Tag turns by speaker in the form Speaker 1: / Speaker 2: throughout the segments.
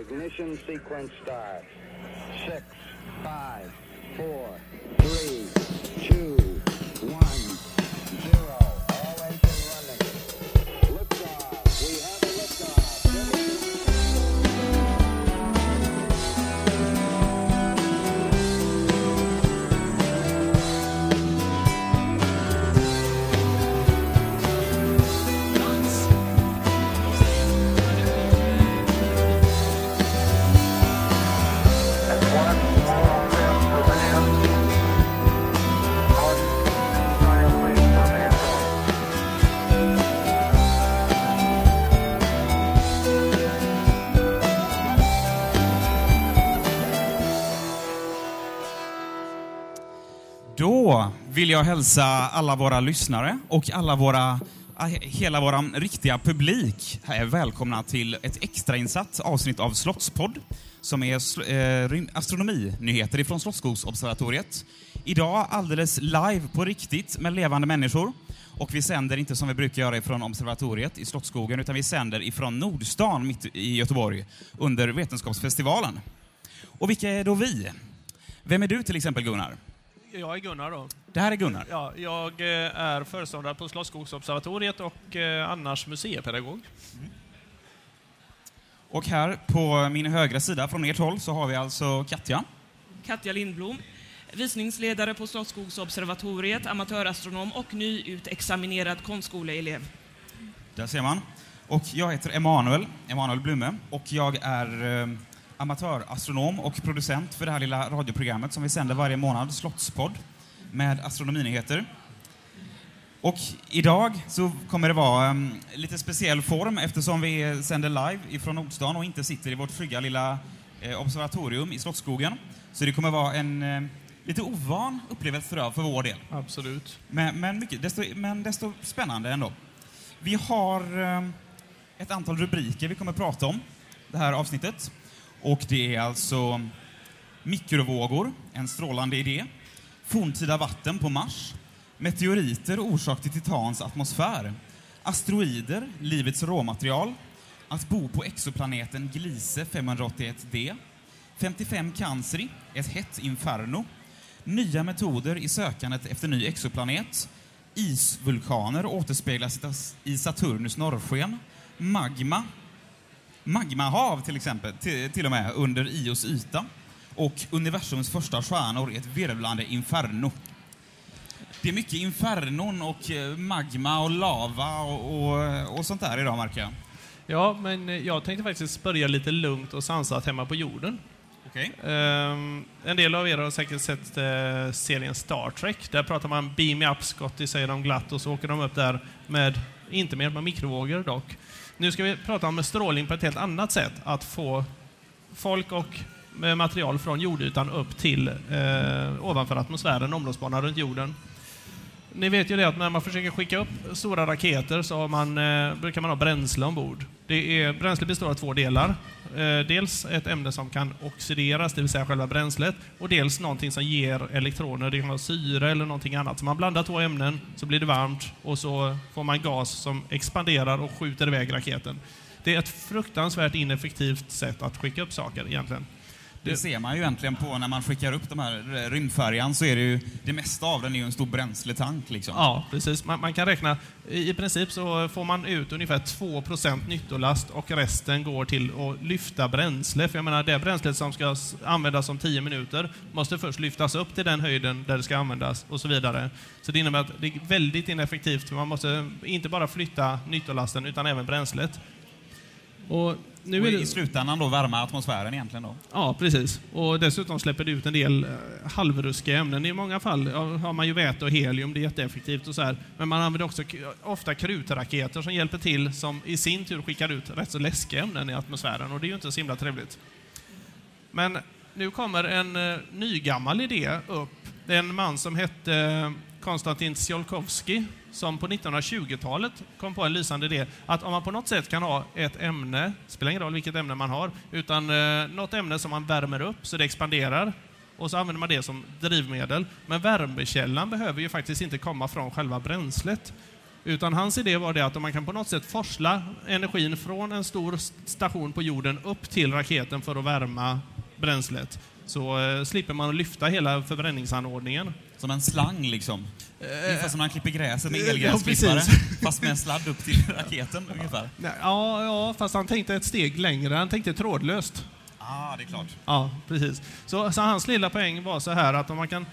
Speaker 1: Ignition sequence start. Six, five, four,
Speaker 2: vill jag hälsa alla våra lyssnare och alla våra, ah, hela vår riktiga publik här välkomna till ett extrainsatt avsnitt av Slottspodd som är eh, astronominyheter ifrån Slottsskogsobservatoriet. Idag alldeles live på riktigt med levande människor. Och vi sänder inte som vi brukar göra ifrån observatoriet i Slottsskogen, utan vi sänder ifrån Nordstan mitt i Göteborg under Vetenskapsfestivalen. Och vilka är då vi? Vem är du till exempel Gunnar?
Speaker 3: Jag är Gunnar då.
Speaker 2: Det här är Gunnar.
Speaker 3: Ja, jag eh, är föreståndare på Slottsskogsobservatoriet och eh, annars museipedagog.
Speaker 2: Och här på min högra sida från ert håll så har vi alltså Katja.
Speaker 4: Katja Lindblom, visningsledare på Slottsskogsobservatoriet, amatörastronom och nyutexaminerad konstskoleelev.
Speaker 2: Där ser man. Och jag heter Emanuel, Emanuel Blume, och jag är eh, amatörastronom och producent för det här lilla radioprogrammet som vi sänder varje månad, Slottspodd, med astronominyheter. Och idag så kommer det vara em, lite speciell form eftersom vi sänder live ifrån Nordstan och inte sitter i vårt trygga lilla eh, observatorium i Slottsskogen. Så det kommer vara en eh, lite ovan upplevelse jag, för vår del.
Speaker 3: Absolut.
Speaker 2: Men, men, mycket, desto, men desto spännande ändå. Vi har eh, ett antal rubriker vi kommer prata om det här avsnittet. Och det är alltså mikrovågor, en strålande idé, forntida vatten på Mars, meteoriter orsak till Titans atmosfär, asteroider, livets råmaterial, att bo på exoplaneten Gliese 581d, 55 Cancri, ett hett inferno, nya metoder i sökandet efter ny exoplanet, isvulkaner återspeglas i i Saturnus norrsken, magma, magmahav till exempel, till, till och med, under Ios yta, och universums första stjärnor i ett virvlande inferno. Det är mycket infernon och eh, magma och lava och, och, och sånt där idag, märker jag.
Speaker 3: Ja, men eh, jag tänkte faktiskt börja lite lugnt och sansat hemma på jorden.
Speaker 2: Okej?
Speaker 3: Ehm, en del av er har säkert sett eh, serien Star Trek. Där pratar man beam me up Scotty, säger de glatt, och så åker de upp där med, inte med, med mikrovågor dock. Nu ska vi prata om strålning på ett helt annat sätt. Att få folk och eh, material från jordytan upp till eh, ovanför atmosfären, omloppsbanan runt jorden. Ni vet ju det att när man försöker skicka upp stora raketer så man, eh, brukar man ha bränsle ombord. Det är, bränsle består av två delar. Eh, dels ett ämne som kan oxideras, det vill säga själva bränslet, och dels någonting som ger elektroner, det kan vara syre eller någonting annat. Så man blandar två ämnen, så blir det varmt och så får man gas som expanderar och skjuter iväg raketen. Det är ett fruktansvärt ineffektivt sätt att skicka upp saker egentligen.
Speaker 2: Det ser man ju egentligen på när man skickar upp de här eh, rymdfärjan så är det ju, det mesta av den är ju en stor bränsletank liksom.
Speaker 3: Ja, precis. Man, man kan räkna, i princip så får man ut ungefär 2% nyttolast och resten går till att lyfta bränsle. För jag menar, det bränslet som ska användas om 10 minuter måste först lyftas upp till den höjden där det ska användas och så vidare. Så det innebär att det är väldigt ineffektivt. Man måste inte bara flytta nyttolasten utan även bränslet. Och nu
Speaker 2: Och
Speaker 3: är
Speaker 2: i
Speaker 3: det...
Speaker 2: slutändan då värma atmosfären egentligen då.
Speaker 3: Ja, precis. Och dessutom släpper det ut en del eh, halvruskiga ämnen. I många fall har man ju väte och helium, det är jätteeffektivt och så här. Men man använder också ofta krutraketer som hjälper till, som i sin tur skickar ut rätt så läskiga ämnen i atmosfären och det är ju inte så himla trevligt. Men nu kommer en uh, nygammal idé upp. Det är en man som hette eh, Konstantin Tsiolkovsky som på 1920-talet kom på en lysande idé att om man på något sätt kan ha ett ämne, spelar ingen roll vilket ämne man har, utan eh, något ämne som man värmer upp så det expanderar och så använder man det som drivmedel. Men värmekällan behöver ju faktiskt inte komma från själva bränslet. Utan hans idé var det att om man kan på något sätt forsla energin från en stor station på jorden upp till raketen för att värma bränslet, så eh, slipper man lyfta hela förbränningsanordningen.
Speaker 2: Som en slang liksom. Ungefär som när man klipper gräset med
Speaker 3: ja,
Speaker 2: elgräsklippare.
Speaker 3: precis.
Speaker 2: fast med en sladd upp till raketen ungefär.
Speaker 3: Ja, ja, fast han tänkte ett steg längre. Han tänkte trådlöst.
Speaker 2: Ah, det är klart.
Speaker 3: Ja, precis. Så, så hans lilla poäng var så här att om man kan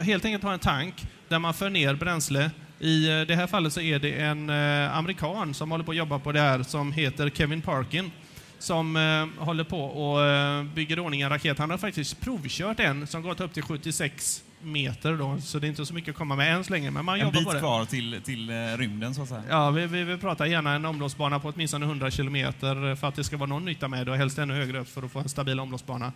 Speaker 3: helt enkelt ha en tank där man för ner bränsle. I eh, det här fallet så är det en eh, amerikan som håller på att jobba på det här som heter Kevin Parkin som eh, håller på och eh, bygger i ordning en raket. Han har faktiskt provkört en som gått upp till 76 meter då, så det är inte så mycket att komma med än så länge, men man
Speaker 2: En
Speaker 3: jobbar
Speaker 2: bit
Speaker 3: på det.
Speaker 2: kvar till, till eh, rymden så att säga.
Speaker 3: Ja, vi, vi, vi pratar gärna en omloppsbana på åtminstone 100 kilometer för att det ska vara någon nytta med det och helst ännu högre upp för att få en stabil omloppsbana.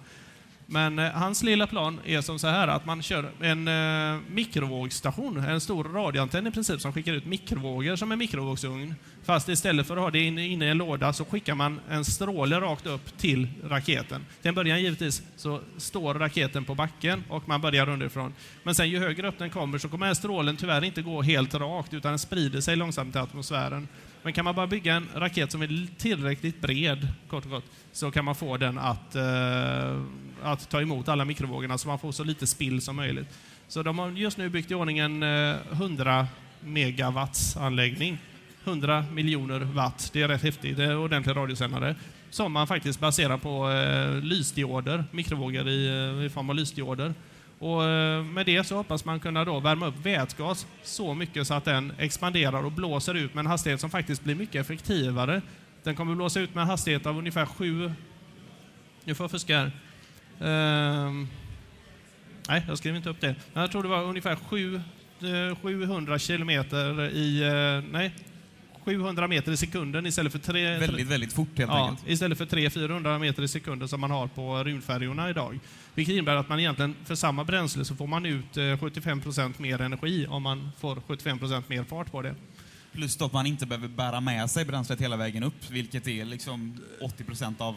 Speaker 3: Men eh, hans lilla plan är som så här att man kör en eh, mikrovågsstation, en stor radioantenn i princip som skickar ut mikrovågor som en mikrovågsugn. Fast istället för att ha det inne, inne i en låda så skickar man en stråle rakt upp till raketen. Till en början givetvis så står raketen på backen och man börjar underifrån. Men sen ju högre upp den kommer så kommer den här strålen tyvärr inte gå helt rakt utan den sprider sig långsamt i atmosfären. Men kan man bara bygga en raket som är tillräckligt bred, kort och gott, så kan man få den att, eh, att ta emot alla mikrovågorna så man får så lite spill som möjligt. Så de har just nu byggt i ordning en eh, 100 megawatts anläggning. 100 miljoner watt, det är rätt häftigt, det är ordentlig radiosändare. Som man faktiskt baserar på eh, lysdioder, mikrovågor i, eh, i form av lysdioder. Och eh, med det så hoppas man kunna då värma upp vätgas så mycket så att den expanderar och blåser ut med en hastighet som faktiskt blir mycket effektivare. Den kommer blåsa ut med en hastighet av ungefär 7... Nu får jag fuska här. Ehm, nej, jag skrev inte upp det. Jag tror det var ungefär 7, eh, 700 kilometer i... eh, nej, 700 meter i sekunden istället för 3...
Speaker 2: Väldigt, väldigt fort helt
Speaker 3: Ja,
Speaker 2: enkelt.
Speaker 3: istället för 300-400 meter i sekunden som man har på rymdfärjorna idag. Vilket innebär att man egentligen för samma bränsle så får man ut eh, 75% mer energi om man får 75% mer fart på det.
Speaker 2: Plus att man inte behöver bära med sig bränslet hela vägen upp, vilket är liksom 80% av,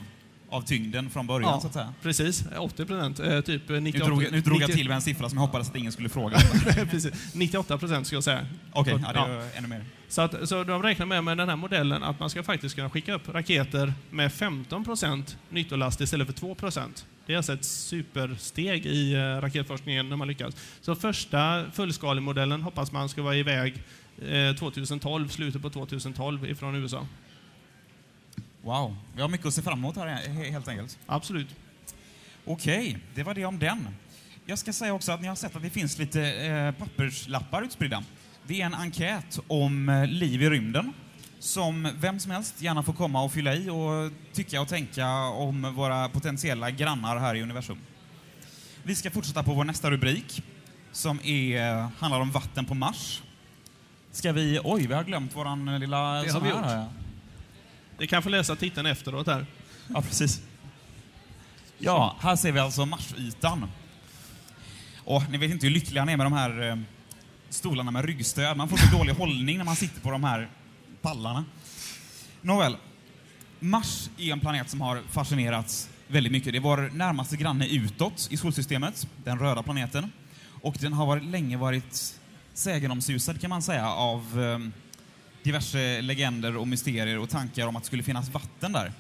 Speaker 2: av tyngden från början så att säga.
Speaker 3: precis. 80%, eh, typ
Speaker 2: Nu
Speaker 3: 98,
Speaker 2: drog, nu drog jag
Speaker 3: 90
Speaker 2: till med en siffra som jag hoppades att ingen skulle fråga.
Speaker 3: precis, 98% ska jag säga.
Speaker 2: Okej,
Speaker 3: Och-
Speaker 2: ja, det är ännu mer.
Speaker 3: Så, att, så de räknar med med den här modellen att man ska faktiskt kunna skicka upp raketer med 15% nyttolast istället för 2%. Det är alltså ett supersteg i eh, raketforskningen när man lyckas. Så första fullskalemodellen hoppas man ska vara iväg eh, 2012, slutet på 2012 ifrån USA.
Speaker 2: Wow, vi har mycket att se fram emot här he- helt enkelt.
Speaker 3: Absolut.
Speaker 2: Okej, det var det om den. Jag ska säga också att ni har sett att det finns lite eh, papperslappar utspridda. Det är en enkät om eh, liv i rymden som vem som helst gärna får komma och fylla i och tycka och tänka om våra potentiella grannar här i universum. Vi ska fortsätta på vår nästa rubrik som är, handlar om vatten på Mars. Ska vi... Oj, vi har glömt våran lilla...
Speaker 3: Det har vi gjort.
Speaker 2: här.
Speaker 3: Ni kan få läsa titeln efteråt här.
Speaker 2: Ja, precis. Ja, här ser vi alltså Marsytan. Och ni vet inte hur lyckliga ni är med de här eh, stolarna med ryggstöd. Man får så dålig hållning när man sitter på de här pallarna. Nåväl. Mars är en planet som har fascinerats väldigt mycket. Det är vår närmaste granne utåt i solsystemet, den röda planeten. Och den har varit, länge varit sägenomsusad kan man säga av eh, diverse legender och mysterier och tankar om att det skulle finnas vatten där.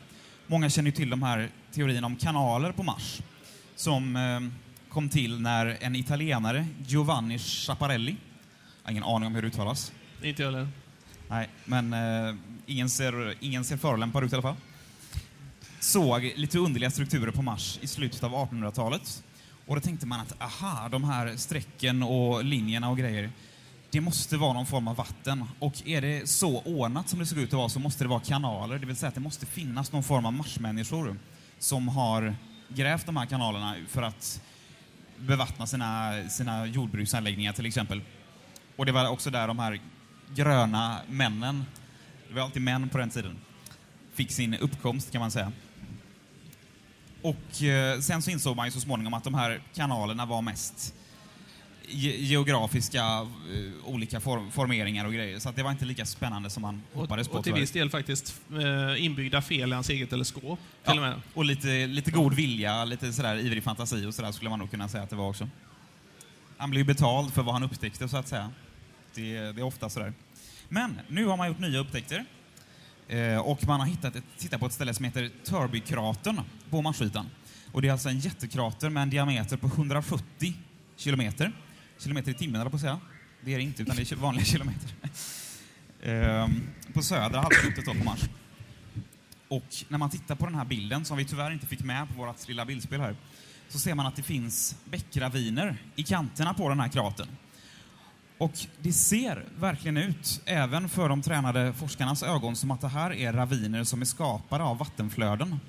Speaker 2: Många känner ju till de här teorierna om kanaler på Mars som eh, kom till när en italienare, Giovanni Schiaparelli, jag har ingen aning om hur det uttalas,
Speaker 3: Inte jag heller.
Speaker 2: Nej, men eh, ingen, ser, ingen ser förolämpad ut i alla fall. Såg lite underliga strukturer på Mars i slutet av 1800-talet. Och då tänkte man att aha, de här strecken och linjerna och grejer, det måste vara någon form av vatten. Och är det så ordnat som det ser ut att vara så måste det vara kanaler, det vill säga att det måste finnas någon form av marsmänniskor som har grävt de här kanalerna för att bevattna sina, sina jordbruksanläggningar till exempel. Och det var också där de här gröna männen, det var alltid män på den tiden, fick sin uppkomst kan man säga. Och eh, sen så insåg man ju så småningom att de här kanalerna var mest ge geografiska eh, olika form formeringar och grejer, så det var inte lika spännande som man hoppades
Speaker 3: Och,
Speaker 2: på.
Speaker 3: och till viss del faktiskt eh, inbyggda fel i hans eget teleskop.
Speaker 2: Ja,
Speaker 3: och
Speaker 2: och lite, lite god vilja, lite sådär ivrig fantasi och sådär skulle man nog kunna säga att det var också. Han blev ju betald för vad han upptäckte så att säga. Det, det är ofta sådär. Men nu har man gjort nya upptäckter. Eh, och man har hittat ett, tittat på ett ställe som heter Turbykratern på Marsytan. Och det är alltså en jättekrater med en diameter på 170 kilometer. Kilometer i timmen, eller på att säga. Det är det inte, utan det är vanliga kilometer. Ehm, på södra halvklotet då på Mars. Och när man tittar på den här bilden, som vi tyvärr inte fick med på vårt lilla bildspel här, så ser man att det finns bäckraviner i kanterna på den här kratern. Och det ser verkligen ut, även för de tränade forskarnas ögon, som att det här är raviner som är skapade av vattenflöden.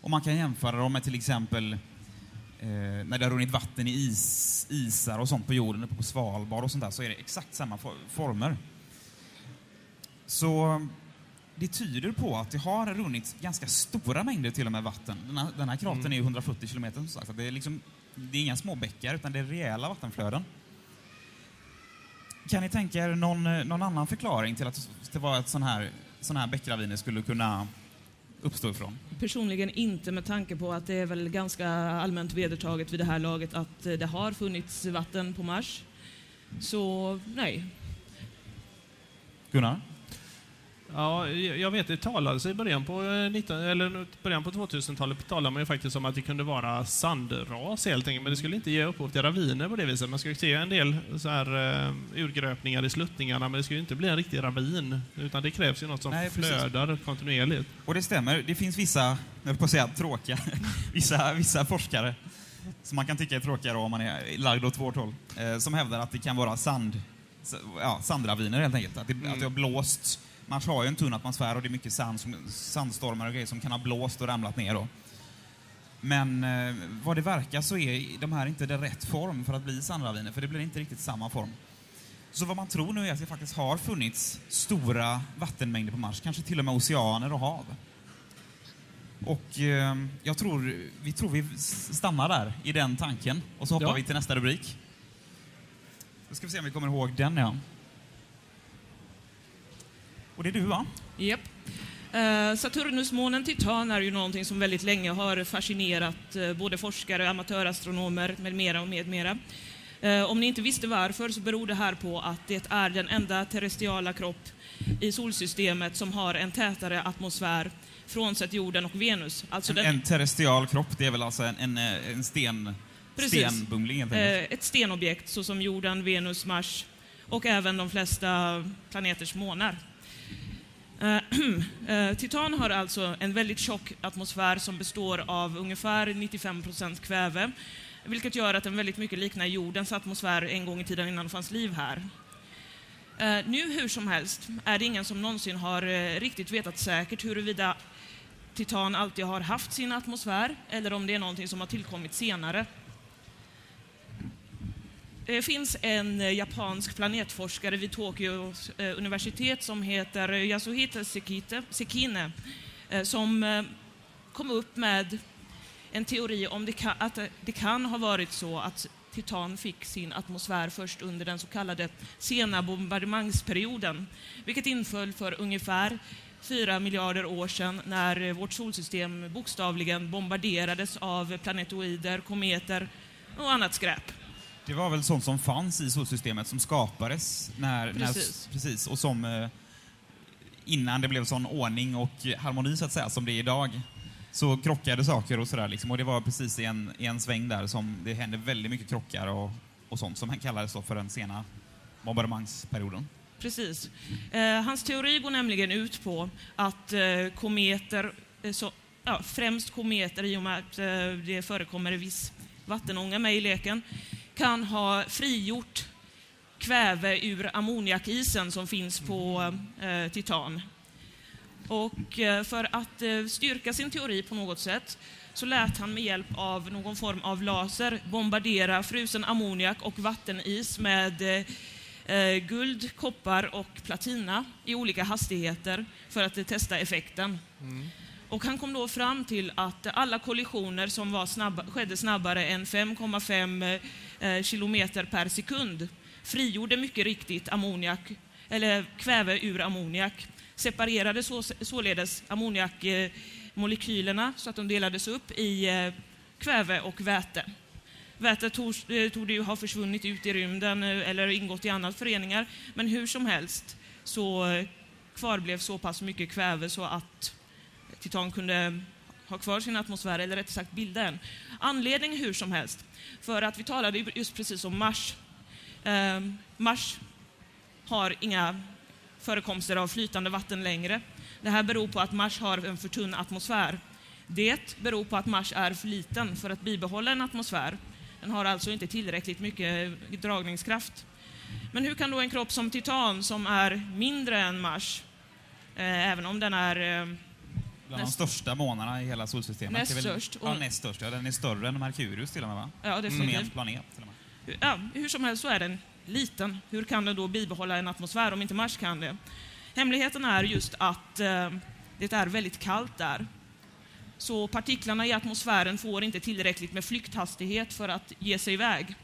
Speaker 2: Och man kan jämföra dem med till exempel när det har runnit vatten i is, isar och sånt på jorden, uppe på Svalbard och sånt där, så är det exakt samma for former. Så det tyder på att det har runnit ganska stora mängder till och med vatten. Den här, den här kratern
Speaker 3: Mm.
Speaker 2: är ju 140 kilometer som sagt. Det är, liksom, det är inga små bäckar, utan det är rejäla vattenflöden. Kan ni tänka er någon, eh, någon annan förklaring till att det var ett sån här, sån här bäckraviner skulle kunna uppstå ifrån?
Speaker 4: Personligen inte med tanke på att det är väl ganska allmänt vedertaget vid det här laget att eh, det har funnits vatten på Mars. Så nej.
Speaker 2: Gunnar?
Speaker 3: Ja, jag vet, det talades i början på, eh, 19, eller början på 2000-talet talade man ju faktiskt om att det kunde vara sandras helt enkelt, men det skulle inte ge upphov till raviner på det viset. Man skulle se en del så här, uh, urgröpningar i sluttningarna, men det skulle inte bli en riktig ravin, utan det krävs ju något som
Speaker 2: Nej, precis.
Speaker 3: flödar kontinuerligt.
Speaker 2: Och det stämmer, det finns vissa, jag på att säga tråkiga, vissa, vissa forskare som man kan tycka är tråkigare om man är lagd åt vårt håll, eh, som hävdar att det kan vara sand, ja, sandraviner helt enkelt. Att det, att det har blåst. Mars har ju en tunn atmosfär och det är mycket sand som, sandstormar och grejer som kan ha blåst och ramlat ner då. Men eh, vad det verkar så är de här inte det rätt form för att bli sandraviner, för det blir inte riktigt samma form. Så vad man tror nu är att det faktiskt har funnits stora vattenmängder på Mars, kanske till och med oceaner och hav. Och eh, jag tror vi, tror vi stannar där i den tanken och så hoppar
Speaker 3: Ja.
Speaker 2: vi till nästa rubrik. Då ska vi se om vi kommer ihåg den ja. Och det är du va?
Speaker 4: Japp. Eh, Saturnusmånen Titan är ju någonting som väldigt länge har fascinerat eh, både forskare, amatörastronomer med mera och med mera. Eh, Om ni inte visste varför så beror det här på att det är den enda terrestriala kropp i solsystemet som har en tätare atmosfär frånsett jorden och Venus. Alltså
Speaker 2: En,
Speaker 4: den,
Speaker 2: en terrestrial kropp, det är väl alltså en, en, en sten,
Speaker 4: Precis.
Speaker 2: stenbumling
Speaker 4: ett stenobjekt såsom jorden, Venus, Mars och även de flesta planeters månar. Eh, eh, titan har alltså en väldigt tjock atmosfär som består av ungefär 95% kväve, vilket gör att den väldigt mycket liknar jordens atmosfär en gång i tiden innan det fanns liv här. Eh, nu hur som helst är det ingen som någonsin har riktigt vetat säkert huruvida Titan alltid har haft sin atmosfär eller om det är någonting som har tillkommit senare. Det finns en eh, japansk planetforskare vid Tokyo eh, universitet som heter Yasuhita Sekite, Sekine som kom upp med en teori om det kan, att det kan ha varit så att Titan fick sin atmosfär först under den så kallade sena bombardemangsperioden, vilket inföll för ungefär fyra miljarder år sedan när vårt solsystem bokstavligen bombarderades av planetoider, kometer och annat skräp.
Speaker 2: Det var väl sånt som fanns i solsystemet som skapades när,
Speaker 4: Precis.
Speaker 2: när precis och som eh, innan det blev sån ordning och harmoni så att säga som det är idag så krockade saker och sådär liksom och det var precis i en, i en sväng där som det hände väldigt mycket krockar och, och sånt som kallades då för den sena bombardemangsperioden.
Speaker 4: Precis. Eh, hans teori går nämligen ut på att eh, kometer, eh, så, ja, främst kometer i och med att eh, det förekommer viss vattenånga med i leken, kan ha frigjort kväve ur ammoniakisen som finns på eh, Titan. Och eh, för att eh, styrka sin teori på något sätt så lät han med hjälp av någon form av laser bombardera frusen ammoniak och vattenis med eh, eh, guld, koppar och platina i olika hastigheter för att eh, testa effekten. Och han kom då fram till att alla kollisioner som var snabba, skedde snabbare än 5,5 eh, Eh, kilometer per sekund frigjorde mycket riktigt ammoniak, eller kväve ur ammoniak, separerade så, således ammoniakmolekylerna eh, så att de delades upp i eh, kväve och väte. Vätet torde ju ha försvunnit ut i rymden eller ingått i andra föreningar, men hur som helst så kvarblev så pass mycket kväve så att Titan kunde ha kvar sin atmosfär, eller rättare sagt bilda en. Anledning hur som helst, för att vi talade just precis om Mars. Eh, Mars har inga förekomster av flytande vatten längre. Det här beror på att Mars har en för tunn atmosfär. Det beror på att Mars är för liten för att bibehålla en atmosfär. Den har alltså inte tillräckligt mycket dragningskraft. Men hur kan då en kropp som Titan, som är mindre än Mars, eh, även om den är eh,
Speaker 2: Bland de
Speaker 4: Näst-
Speaker 2: största månarna i hela solsystemet.
Speaker 4: Näst
Speaker 2: väl-
Speaker 4: störst.
Speaker 2: Ja,
Speaker 4: Och-
Speaker 2: näst störst. Ja, den är större än Merkurius till och med, va?
Speaker 4: ja,
Speaker 2: Som är
Speaker 4: definitivt.
Speaker 2: en planet. Till och med.
Speaker 4: Ja, hur som helst så är den liten. Hur kan den då bibehålla en atmosfär om inte Mars kan det? Hemligheten är just att eh, det är väldigt kallt där. Så partiklarna i atmosfären får inte tillräckligt med flykthastighet för att ge sig iväg.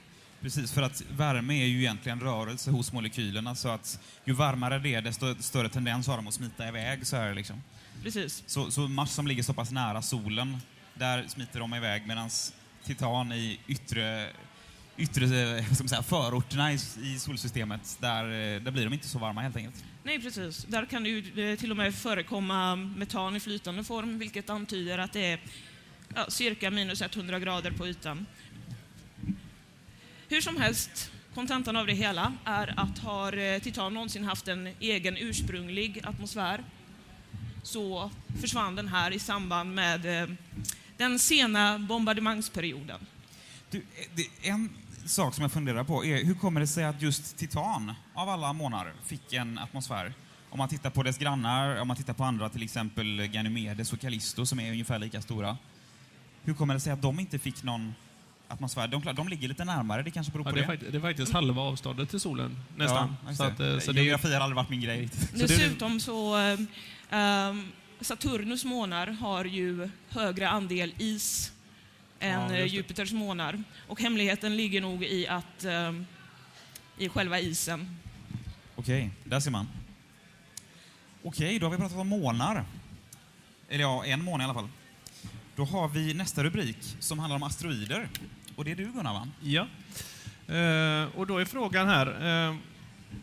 Speaker 2: Precis, för att värme är ju egentligen rörelse hos molekylerna, så att ju varmare det är, desto större tendens har de att smita iväg. Så, här, liksom.
Speaker 4: Precis.
Speaker 2: så, så Mars som ligger så pass nära solen, där smiter de iväg, medan Titan i yttre, yttre eh, ska man säga, förorterna i, i solsystemet, där, eh, där blir de inte så varma helt enkelt.
Speaker 4: Nej, precis. Där kan det ju eh, till och med förekomma metan i flytande form, vilket antyder att det är ja, cirka minus 100 grader på ytan. Hur som helst, kontentan av det hela är att har Titan någonsin haft en egen ursprunglig atmosfär så försvann den här i samband med eh, den sena bombardemangsperioden.
Speaker 2: Du, eh, en sak som jag funderar på är, hur kommer det sig att just Titan, av alla månar, fick en atmosfär? Om man tittar på dess grannar, om man tittar på andra, till exempel Ganymedes och Callisto, som är ungefär lika stora. Hur kommer det sig att de inte fick någon atmosfär? De, de ligger lite närmare, det kanske beror
Speaker 3: Ja,
Speaker 2: på
Speaker 3: det, är
Speaker 2: det.
Speaker 3: faktiskt, det är faktiskt halva avståndet till solen, nästan.
Speaker 2: Ja,
Speaker 3: så att,
Speaker 2: det.
Speaker 3: eh, så det är,
Speaker 2: Geografi har aldrig varit min grej
Speaker 4: Dessutom så, Saturnus månar har ju högre andel is än
Speaker 3: Ja,
Speaker 4: eh,
Speaker 3: det.
Speaker 4: Jupiters månar. Och hemligheten ligger nog i att ehm, i själva isen.
Speaker 2: Okej, där ser man. Okej, då har vi pratat om månar. Eller ja, en måne i alla fall. Då har vi nästa rubrik som handlar om asteroider. Och det är du Gunnar, va?
Speaker 3: Ja. Eh, och då är frågan här, eh,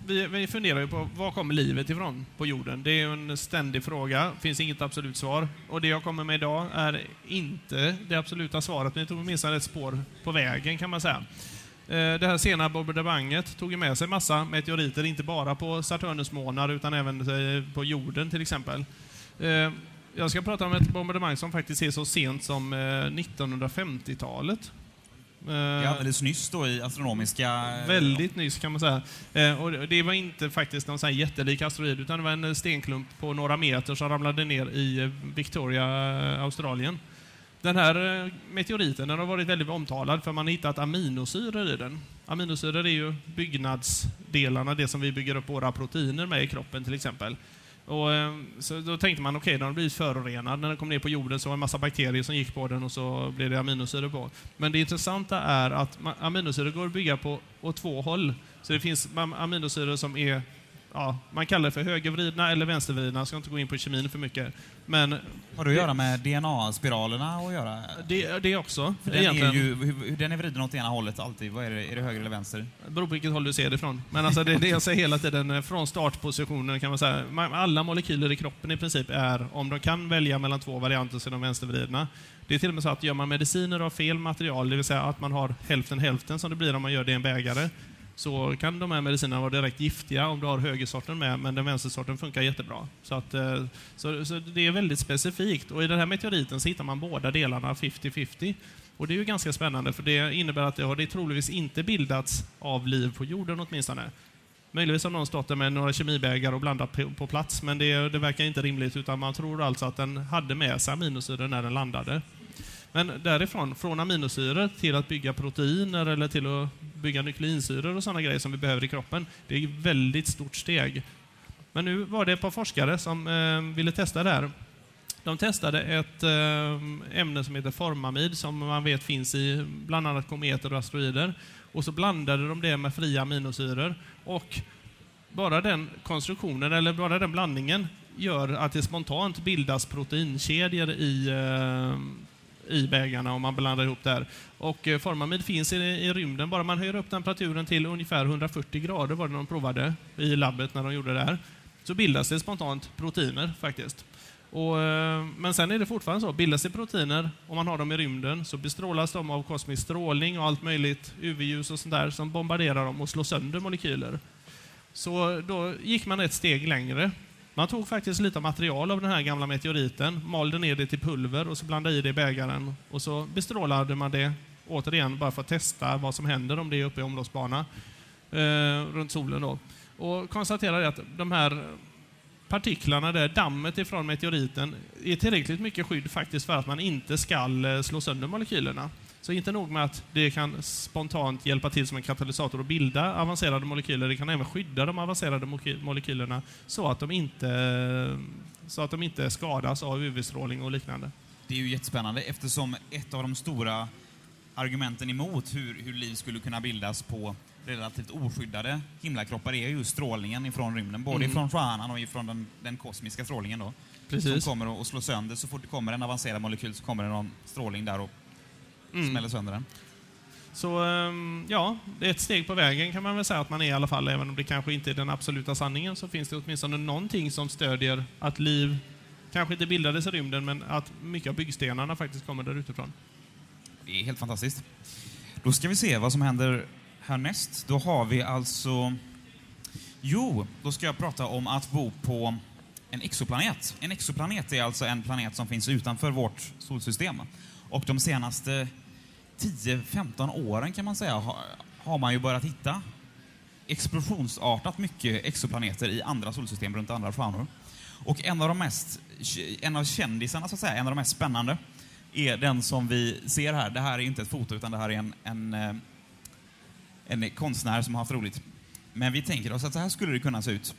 Speaker 3: vi, vi funderar ju på var kommer livet ifrån på jorden? Det är ju en ständig fråga, finns inget absolut svar. Och det jag kommer med idag är inte det absoluta svaret, men det tog åtminstone ett spår på vägen kan man säga. Eh, det här sena bombardemanget tog ju med sig massa meteoriter, inte bara på Saturnus månar utan även eh, på jorden till exempel. Eh, jag ska prata om ett bombardemang som faktiskt är så sent som 1950-talet.
Speaker 2: Det är alldeles nyss då i astronomiska...
Speaker 3: Väldigt nyss kan man säga. Eh, och det var inte faktiskt någon sån jättelik asteroid utan det var en stenklump på några meter som ramlade ner i eh, Victoria, eh, Australien. Den här eh, meteoriten den har varit väldigt omtalad för man har hittat aminosyror i den. Aminosyror är ju byggnadsdelarna, det som vi bygger upp våra proteiner med i kroppen till exempel. Och, ehm, så då tänkte man, okej, den har blivit förorenad. När den kom ner på jorden så var det en massa bakterier som gick på den och så blev det aminosyror på. Men det intressanta är att aminosyror går att bygga på åt två håll. Så det finns aminosyror som är, ja, man kallar det för högervridna eller vänstervridna. Jag ska inte gå in på kemin för mycket. Men
Speaker 2: Har det att göra med DNA-spiralerna att göra?
Speaker 3: det, det också.
Speaker 2: För den är ju, den är vriden åt ena hållet alltid. Vad är det? Är det höger eller vänster?
Speaker 3: Det beror på vilket håll du ser det ifrån. Men alltså det, det jag säger hela tiden, eh, från startpositionen kan man säga, alla molekyler i kroppen i princip är, om de kan välja mellan två varianter så är de vänstervridna. Det är till och med så att gör man mediciner av fel material, det vill säga att man har hälften hälften som det blir om man gör det i en bägare, så kan de här medicinerna vara direkt giftiga om du har högersorten med, men den vänstersorten funkar jättebra. Så, att, eh, så, så det är väldigt specifikt. Och i den här meteoriten så hittar man båda delarna 50-50. Och det är ju ganska spännande, för det innebär att det har det troligtvis inte bildats av liv på jorden åtminstone. Möjligtvis har någon stått där med några kemibägare och blandat på, plats, men det, det verkar inte rimligt, utan man tror alltså att den hade med sig aminosyror när den landade. Men därifrån, från aminosyror till att bygga proteiner eller till att bygga nukleinsyror och sådana grejer som vi behöver i kroppen, det är ett väldigt stort steg. Men nu var det ett par forskare som eh, ville testa det här. De testade ett eh, ämne som heter formamid som man vet finns i bland annat kometer och asteroider. Och så blandade de det med fria aminosyror. Och bara den konstruktionen, eller bara den blandningen, gör att det spontant bildas proteinkedjor i, eh, i bägarna om man blandar ihop det här. Och eh, formamid finns i, i rymden, bara man höjer upp temperaturen till ungefär 140 grader var det de provade i labbet när de gjorde det här. så bildas det spontant proteiner faktiskt. Och, eh, men sen är det fortfarande så, bildas det proteiner om man har dem i rymden så bestrålas de av kosmisk strålning och allt möjligt, UV-ljus och sånt där, som bombarderar dem och slår sönder molekyler. Så då gick man ett steg längre. Man tog faktiskt lite material av den här gamla meteoriten, malde ner det till pulver och så blandade i det i bägaren och så bestrålade man det återigen bara för att testa vad som händer om det är uppe i omloppsbana eh, runt solen. Då. Och konstaterade att de här partiklarna, där, dammet ifrån meteoriten, är tillräckligt mycket skydd faktiskt för att man inte ska eh, slå sönder molekylerna. Så inte nog med att det kan spontant hjälpa till som en katalysator att bilda avancerade molekyler, det kan även skydda de avancerade molekylerna så att de inte, så att de inte skadas av UV-strålning och liknande.
Speaker 2: Det är ju jättespännande eftersom ett av de stora argumenten emot hur, hur liv skulle kunna bildas på relativt oskyddade himlakroppar är just strålningen ifrån rymden. Både
Speaker 3: Mm.
Speaker 2: ifrån stjärnan och ifrån den, den kosmiska strålningen då.
Speaker 3: Precis.
Speaker 2: Som kommer att slå sönder. Så fort det kommer en avancerad molekyl så kommer det någon strålning där och
Speaker 3: Mm.
Speaker 2: smäller sönder den.
Speaker 3: Så ehm, ja, det är ett steg på vägen kan man väl säga att man är i alla fall, även om det kanske inte är den absoluta sanningen, så finns det åtminstone någonting som stödjer att liv kanske inte bildades i rymden, men att mycket av byggstenarna faktiskt kommer där utifrån.
Speaker 2: Det är helt fantastiskt. Då ska vi se vad som händer härnäst. Då har vi alltså... Jo, då ska jag prata om att bo på en exoplanet. En exoplanet är alltså en planet som finns utanför vårt solsystem. Och de senaste 10-15 åren kan man säga har, har man ju börjat hitta explosionsartat mycket exoplaneter i andra solsystem runt andra stjärnor. Och en av de mest, en av kändisarna så att säga, en av de mest spännande är den som vi ser här. Det här är inte ett foto utan det här är en, en, eh, en konstnär som har haft roligt. Men vi tänker oss att så här skulle det kunna se ut.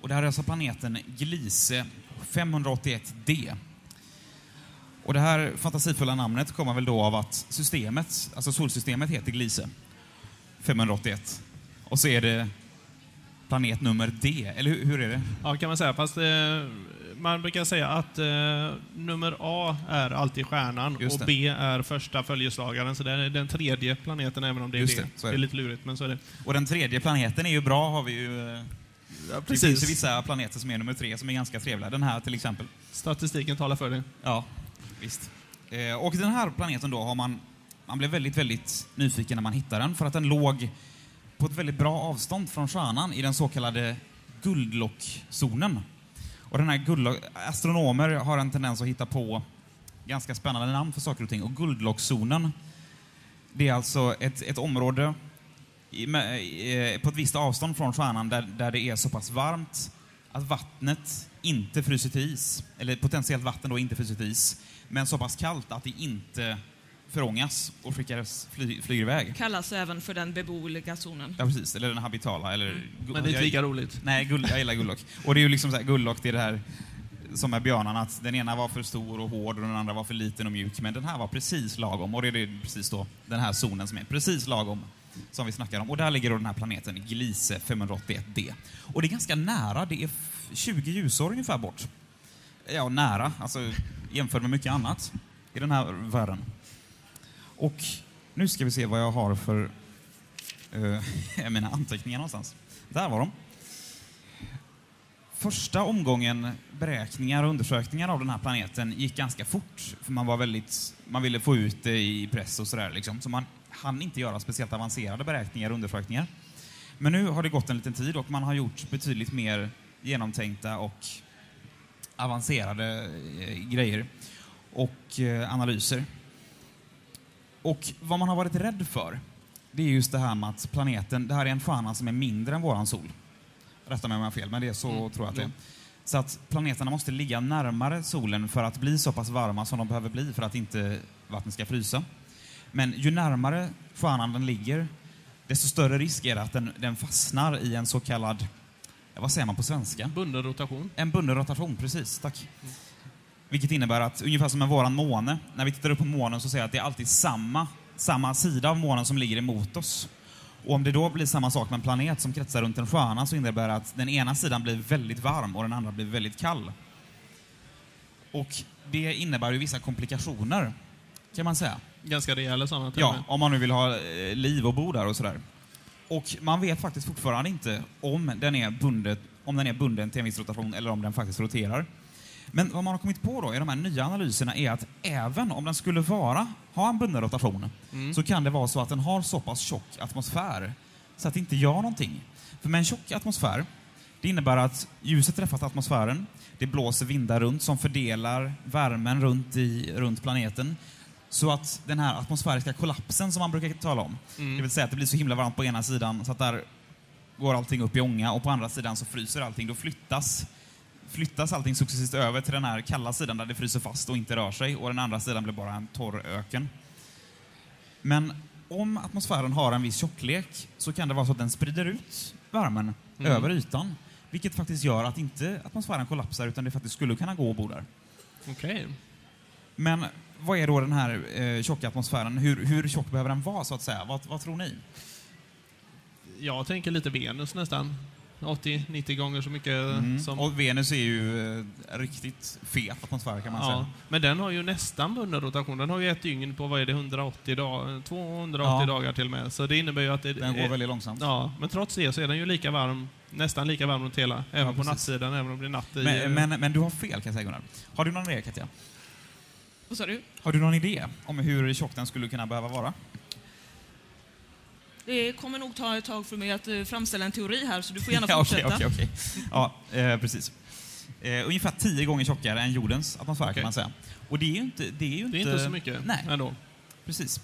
Speaker 2: Och det här är alltså planeten Gliese 581d. Och det här fantasifulla namnet kommer väl då av att systemet, alltså solsystemet heter Gliese 581. Och så är det planet nummer D, eller hur, hur är det?
Speaker 3: Ja, kan man säga. Fast eh, man brukar säga att eh, nummer A är alltid stjärnan och. B är första följeslagaren. Så det är den tredje planeten, även om det är
Speaker 2: Just
Speaker 3: B.
Speaker 2: det, så
Speaker 3: Det,
Speaker 2: är
Speaker 3: är lite lurigt, men så är det.
Speaker 2: Och den tredje planeten är ju bra, har vi ju... eh,
Speaker 3: Ja,
Speaker 2: Det finns vissa planeter som är nummer tre som är ganska trevliga. Den här till exempel.
Speaker 3: Statistiken talar för det.
Speaker 2: Ja, visst. Eh, och den här planeten då har man... Man blev väldigt, väldigt nyfiken när man hittade den för att den låg på ett väldigt bra avstånd från stjärnan i den så kallade guldlockzonen. Och den här guldlock... Astronomer har en tendens att hitta på ganska spännande namn för saker och ting. Och guldlockzonen, det är alltså ett, ett område i, med, eh, på ett visst avstånd från stjärnan där, där det är så pass varmt att vattnet inte fryser till is, eller potentiellt vatten då inte fryser till is, men så pass kallt att det inte förångas och skickas, fly, flyger iväg.
Speaker 4: Kallas även för den beboeliga zonen.
Speaker 2: Ja, precis. Eller den habitala, eller...
Speaker 3: Mm. Men det är inte lika roligt.
Speaker 2: Nej, gull, jag gillar guldlock. Och det är ju liksom så här, guldlock, det är det här som med björnarna, att den ena var för stor och hård och den andra var för liten och mjuk, men den här var precis lagom. Och det är precis då, den här zonen som är precis lagom, som vi snackar om. Och där ligger då den här planeten, Gliese 581d. Och det är ganska nära, det är f- 20 ljusår ungefär bort. Ja, nära, alltså jämfört med mycket annat i den här världen. Och nu ska vi se vad jag har för eh, mina anteckningar någonstans. Där var de. Första omgången beräkningar och undersökningar av den här planeten gick ganska fort. För man var väldigt, man ville få ut det i press och sådär liksom. Så man hann inte göra speciellt avancerade beräkningar och undersökningar. Men nu har det gått en liten tid och man har gjort betydligt mer genomtänkta och avancerade eh, grejer och eh, analyser. Och vad man har varit rädd för, det är just det här med att planeten, det här är en stjärna som är mindre än våran sol. Rätta mig om jag har fel, men det är så
Speaker 3: Mm,
Speaker 2: tror jag att det är. Så att planeterna måste ligga närmare solen för att bli så pass varma som de behöver bli för att inte vattnet ska frysa. Men ju närmare stjärnan den ligger, desto större risk är det att den, den fastnar i en så kallad, vad säger man på svenska?
Speaker 3: Bunden rotation.
Speaker 2: En bunden rotation, precis. Tack. Vilket innebär att, ungefär som med våran måne, när vi tittar upp på månen så säger jag att det är alltid samma, samma sida av månen som ligger emot oss. Och om det då blir samma sak med en planet som kretsar runt en stjärna så innebär det att den ena sidan blir väldigt varm och den andra blir väldigt kall. Och det innebär ju vissa komplikationer, kan man säga.
Speaker 3: Ganska rejäla sådana.
Speaker 2: Ja, om man nu vill ha eh, liv och bo där och sådär. Och man vet faktiskt fortfarande inte om den är bundet om den är bunden till en viss rotation eller om den faktiskt roterar. Men vad man har kommit på då i de här nya analyserna är att även om den skulle vara, ha en bunden rotation så kan det vara så att den har så pass tjock atmosfär så att det inte gör någonting. För med en tjock atmosfär, det innebär att ljuset träffar atmosfären, det blåser vindar runt som fördelar värmen runt, i, runt planeten. Så att den här atmosfäriska kollapsen som man brukar tala om, det vill säga att det blir så himla varmt på ena sidan så att där går allting upp i ånga och på andra sidan så fryser allting. Då flyttas, flyttas allting successivt över till den här kalla sidan där det fryser fast och inte rör sig och den andra sidan blir bara en torr öken. Men om atmosfären har en viss tjocklek så kan det vara så att den sprider ut värmen över ytan. Vilket faktiskt gör att inte atmosfären kollapsar utan det faktiskt skulle kunna gå att bo där.
Speaker 3: Okej.
Speaker 2: Men vad är då den här eh, tjocka atmosfären? Hur, hur tjock behöver den vara så att säga? Vad, vad tror ni?
Speaker 3: Jag tänker lite Venus nästan. 80-90 gånger så mycket
Speaker 2: Mm.
Speaker 3: som...
Speaker 2: Och Venus är ju eh, riktigt fet atmosfär kan man
Speaker 3: Ja,
Speaker 2: säga.
Speaker 3: men den har ju nästan bunden rotation. Den har ju ett dygn på, vad är det, 180 dagar, 280
Speaker 2: Ja.
Speaker 3: dagar till och med. Så det innebär ju att det
Speaker 2: Den går
Speaker 3: är-
Speaker 2: väldigt långsamt.
Speaker 3: Ja, men trots det så är den ju lika varm, nästan lika varm runt hela, även på
Speaker 2: precis.
Speaker 3: nattsidan, även om det är natt i...
Speaker 2: Men, men, men du har fel kan jag säga Gunnar. Har du någon idé Katja?
Speaker 4: Vad sa du?
Speaker 2: Har du någon idé om hur tjock den skulle kunna behöva vara?
Speaker 4: Det kommer nog ta ett tag för mig att eh, framställa en teori här, så du får gärna
Speaker 2: Ja,
Speaker 4: fortsätta.
Speaker 2: okej, okej. Ja, eh, precis. Eh, ungefär tio gånger tjockare än jordens atmosfär
Speaker 3: Okej.
Speaker 2: kan man säga. Och det är ju inte... Det är, ju
Speaker 3: det är inte så mycket
Speaker 2: Nej,
Speaker 3: ändå.
Speaker 2: precis.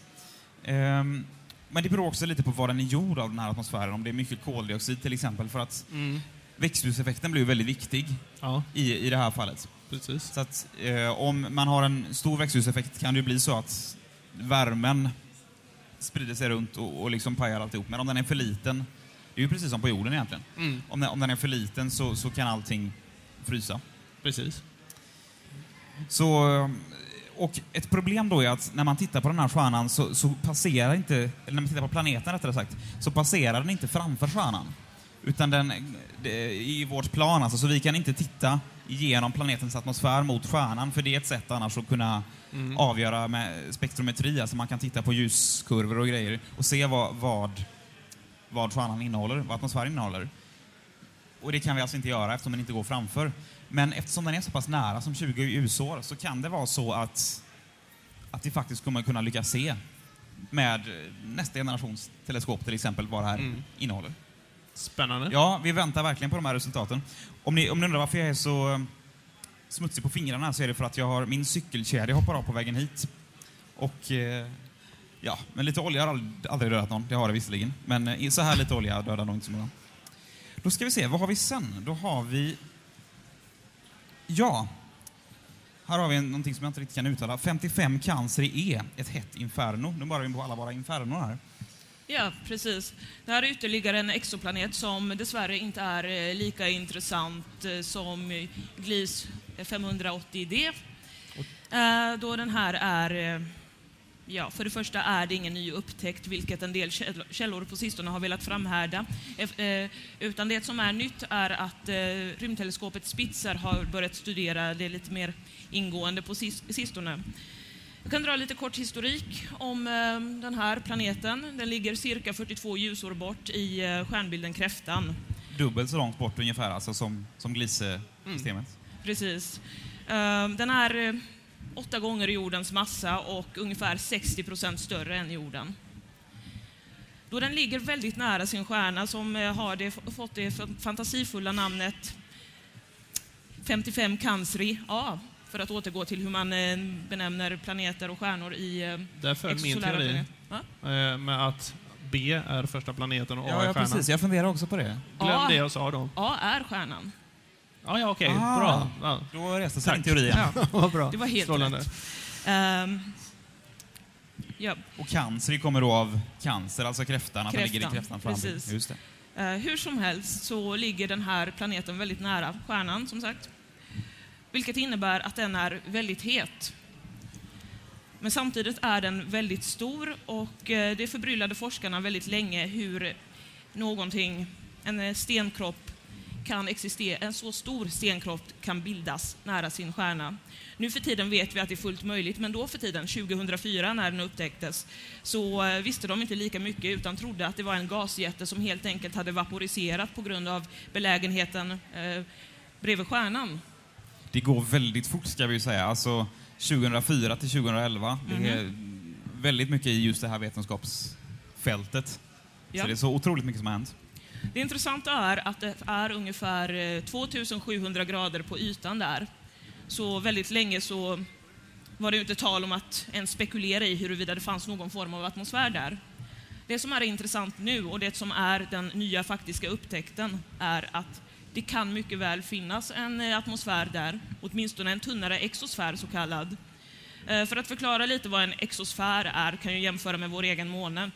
Speaker 2: Ehm, men det beror också lite på vad den är gjord av, den här atmosfären. Om det är mycket koldioxid till exempel. För att
Speaker 3: Mm.
Speaker 2: växthuseffekten blir väldigt viktig
Speaker 3: Ja,
Speaker 2: i, i det här fallet.
Speaker 3: Precis.
Speaker 2: Så att eh, om man har en stor växthuseffekt kan det ju bli så att värmen sprider sig runt och, och liksom pajar alltihop. Men om den är för liten, det är ju precis som på jorden egentligen.
Speaker 3: Mm.
Speaker 2: Om den, om den är för liten så, så kan allting frysa.
Speaker 3: Precis.
Speaker 2: Så, och ett problem då är att när man tittar på den här stjärnan så, så passerar inte, eller när man tittar på planeten rättare sagt, så passerar den inte framför stjärnan. Utan den, i vårt plan alltså, så vi kan inte titta igenom planetens atmosfär mot stjärnan, för det är ett sätt annars att kunna
Speaker 3: Mm.
Speaker 2: avgöra med spektrometri, alltså man kan titta på ljuskurvor och grejer och se vad, vad, vad stjärnan innehåller, vad atmosfären innehåller. Och det kan vi alltså inte göra eftersom den inte går framför. Men eftersom den är så pass nära som 20 ljusår så kan det vara så att, att vi faktiskt kommer kunna lyckas se med nästa generations teleskop till exempel vad det här
Speaker 3: Mm.
Speaker 2: innehåller.
Speaker 3: Spännande.
Speaker 2: Ja, vi väntar verkligen på de här resultaten. Om ni, om ni undrar varför jag är så eh, smutsig på fingrarna så är det för att jag har min cykelkedja hoppar av på vägen hit. Och eh, ja, men lite olja har aldrig, aldrig dödat någon, det har det visserligen. Men eh, så här lite olja dödar nog inte så många. Då ska vi se, vad har vi sen? Då har vi... Ja. Här har vi en, någonting som jag inte riktigt kan uttala. 55 cancer i E, ett hett inferno. Nu bara vi på alla våra infernon här.
Speaker 4: Ja, precis. Det här är ytterligare en exoplanet som dessvärre inte är eh, lika intressant eh, som GLIS 580D. Eh, då den här är, ja, för det första är det ingen ny upptäckt, vilket en del källor på sistone har velat framhärda. Utan det som är nytt är att rymdteleskopet Spitzer har börjat studera det lite mer ingående på sistone. Jag kan dra lite kort historik om eh, den här planeten. Den ligger cirka 42 ljusår bort i eh, stjärnbilden Kräftan.
Speaker 2: Dubbelt så långt bort ungefär alltså som, som Gliese-systemet.
Speaker 4: Precis. Eh, den är åtta gånger jordens massa och ungefär 60 procent större än jorden. Då den ligger väldigt nära sin stjärna som har det, fått det fantasifulla namnet 55 Cancri A, för att återgå till hur man eh, benämner planeter och stjärnor i eh,
Speaker 3: Där föll min teori.
Speaker 4: planeter.
Speaker 3: Eh, med att B är första planeten och A
Speaker 2: Ja,
Speaker 3: är
Speaker 2: ja,
Speaker 3: stjärnan.
Speaker 2: precis. Jag funderar också på det.
Speaker 3: Glöm
Speaker 4: Ja.
Speaker 3: det jag sa då.
Speaker 4: A är stjärnan.
Speaker 3: Ja, ja okej.
Speaker 2: Ah.
Speaker 3: Bra. Ja.
Speaker 2: Då reste sig
Speaker 3: Tack.
Speaker 2: din teori igen.
Speaker 3: Ja, bra.
Speaker 4: Det var helt
Speaker 3: Strålande.
Speaker 4: rätt. Ehm, ja,
Speaker 2: Och cancer kommer då av cancer, alltså kräftan, att den ligger i
Speaker 4: Kräftan,
Speaker 2: kräftan framme.
Speaker 4: precis.
Speaker 2: Just det.
Speaker 4: eh, hur som helst så ligger den här planeten väldigt nära stjärnan, som sagt. Vilket innebär att den är väldigt het. Men samtidigt är den väldigt stor och eh, det förbryllade forskarna väldigt länge hur någonting, en eh, stenkropp, kan existera, en så stor stenkropp kan bildas nära sin stjärna. Nu för tiden vet vi att det är fullt möjligt, men då för tiden, 2004 när den upptäcktes, så eh, visste de inte lika mycket utan trodde att det var en gasjätte som helt enkelt hade vaporiserat på grund av belägenheten eh, bredvid stjärnan.
Speaker 2: Det går väldigt fort ska vi ju säga. Alltså 2004 till 2011. Det är väldigt mycket i just det här vetenskapsfältet.
Speaker 4: Ja.
Speaker 2: Så det är så otroligt mycket som har hänt.
Speaker 4: Det intressanta är att det är ungefär eh, 2700 grader på ytan där. Så väldigt länge så var det ju inte tal om att ens spekulera i huruvida det fanns någon form av atmosfär där. Det som är intressant nu och det som är den nya faktiska upptäckten är att det kan mycket väl finnas en eh, atmosfär där, åtminstone en tunnare exosfär så kallad. Eh, för att förklara lite vad en exosfär är kan jag jämföra med vår egen måne.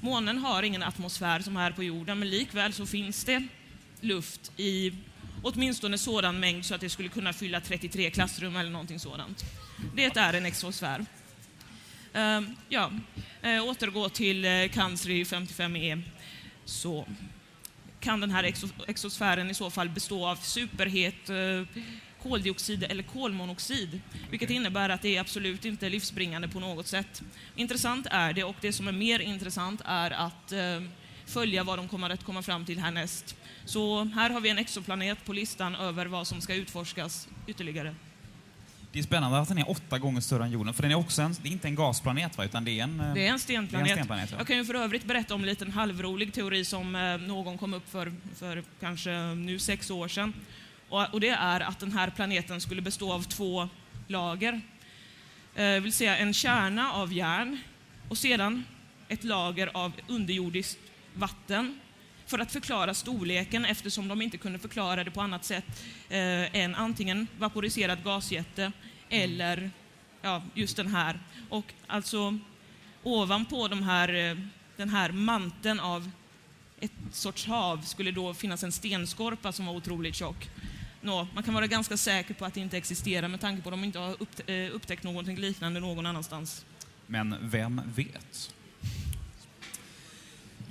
Speaker 4: Månen har ingen atmosfär som här på jorden, men likväl så finns det luft i åtminstone sådan mängd så att det skulle kunna fylla 33 klassrum eller någonting sådant. Det är en exosfär. Eh, ja, återgå till cancer i 55E så kan den här exo- exosfären i så fall bestå av superhet eh, koldioxid eller kolmonoxid, vilket innebär att det är absolut inte livsbringande på något sätt. Intressant är det, och det som är mer intressant är att eh, följa vad de kommer att komma fram till härnäst. Så här har vi en exoplanet på listan över vad som ska utforskas ytterligare.
Speaker 2: Det är spännande att den är åtta gånger större än jorden, för den är också en, det är inte en gasplanet va, utan det är en... eh,
Speaker 4: Det är en stenplanet.
Speaker 2: Är en stenplanet, ja.
Speaker 4: Jag kan ju för övrigt berätta om en liten halvrolig teori som eh, någon kom upp för, för kanske nu sex år sedan. Och, och det är att den här planeten skulle bestå av två lager. Eh, vill säga en kärna av järn och sedan ett lager av underjordiskt vatten för att förklara storleken eftersom de inte kunde förklara det på annat sätt eh, än antingen vaporiserad gasjätte eller ja, just den här. Och alltså ovanpå de här, eh, den här manteln av ett sorts hav skulle då finnas en stenskorpa som var otroligt tjock. Nå, man kan vara ganska säker på att det inte existerar med tanke på att de inte har eh, upptäckt någonting liknande någon annanstans.
Speaker 2: Men vem vet?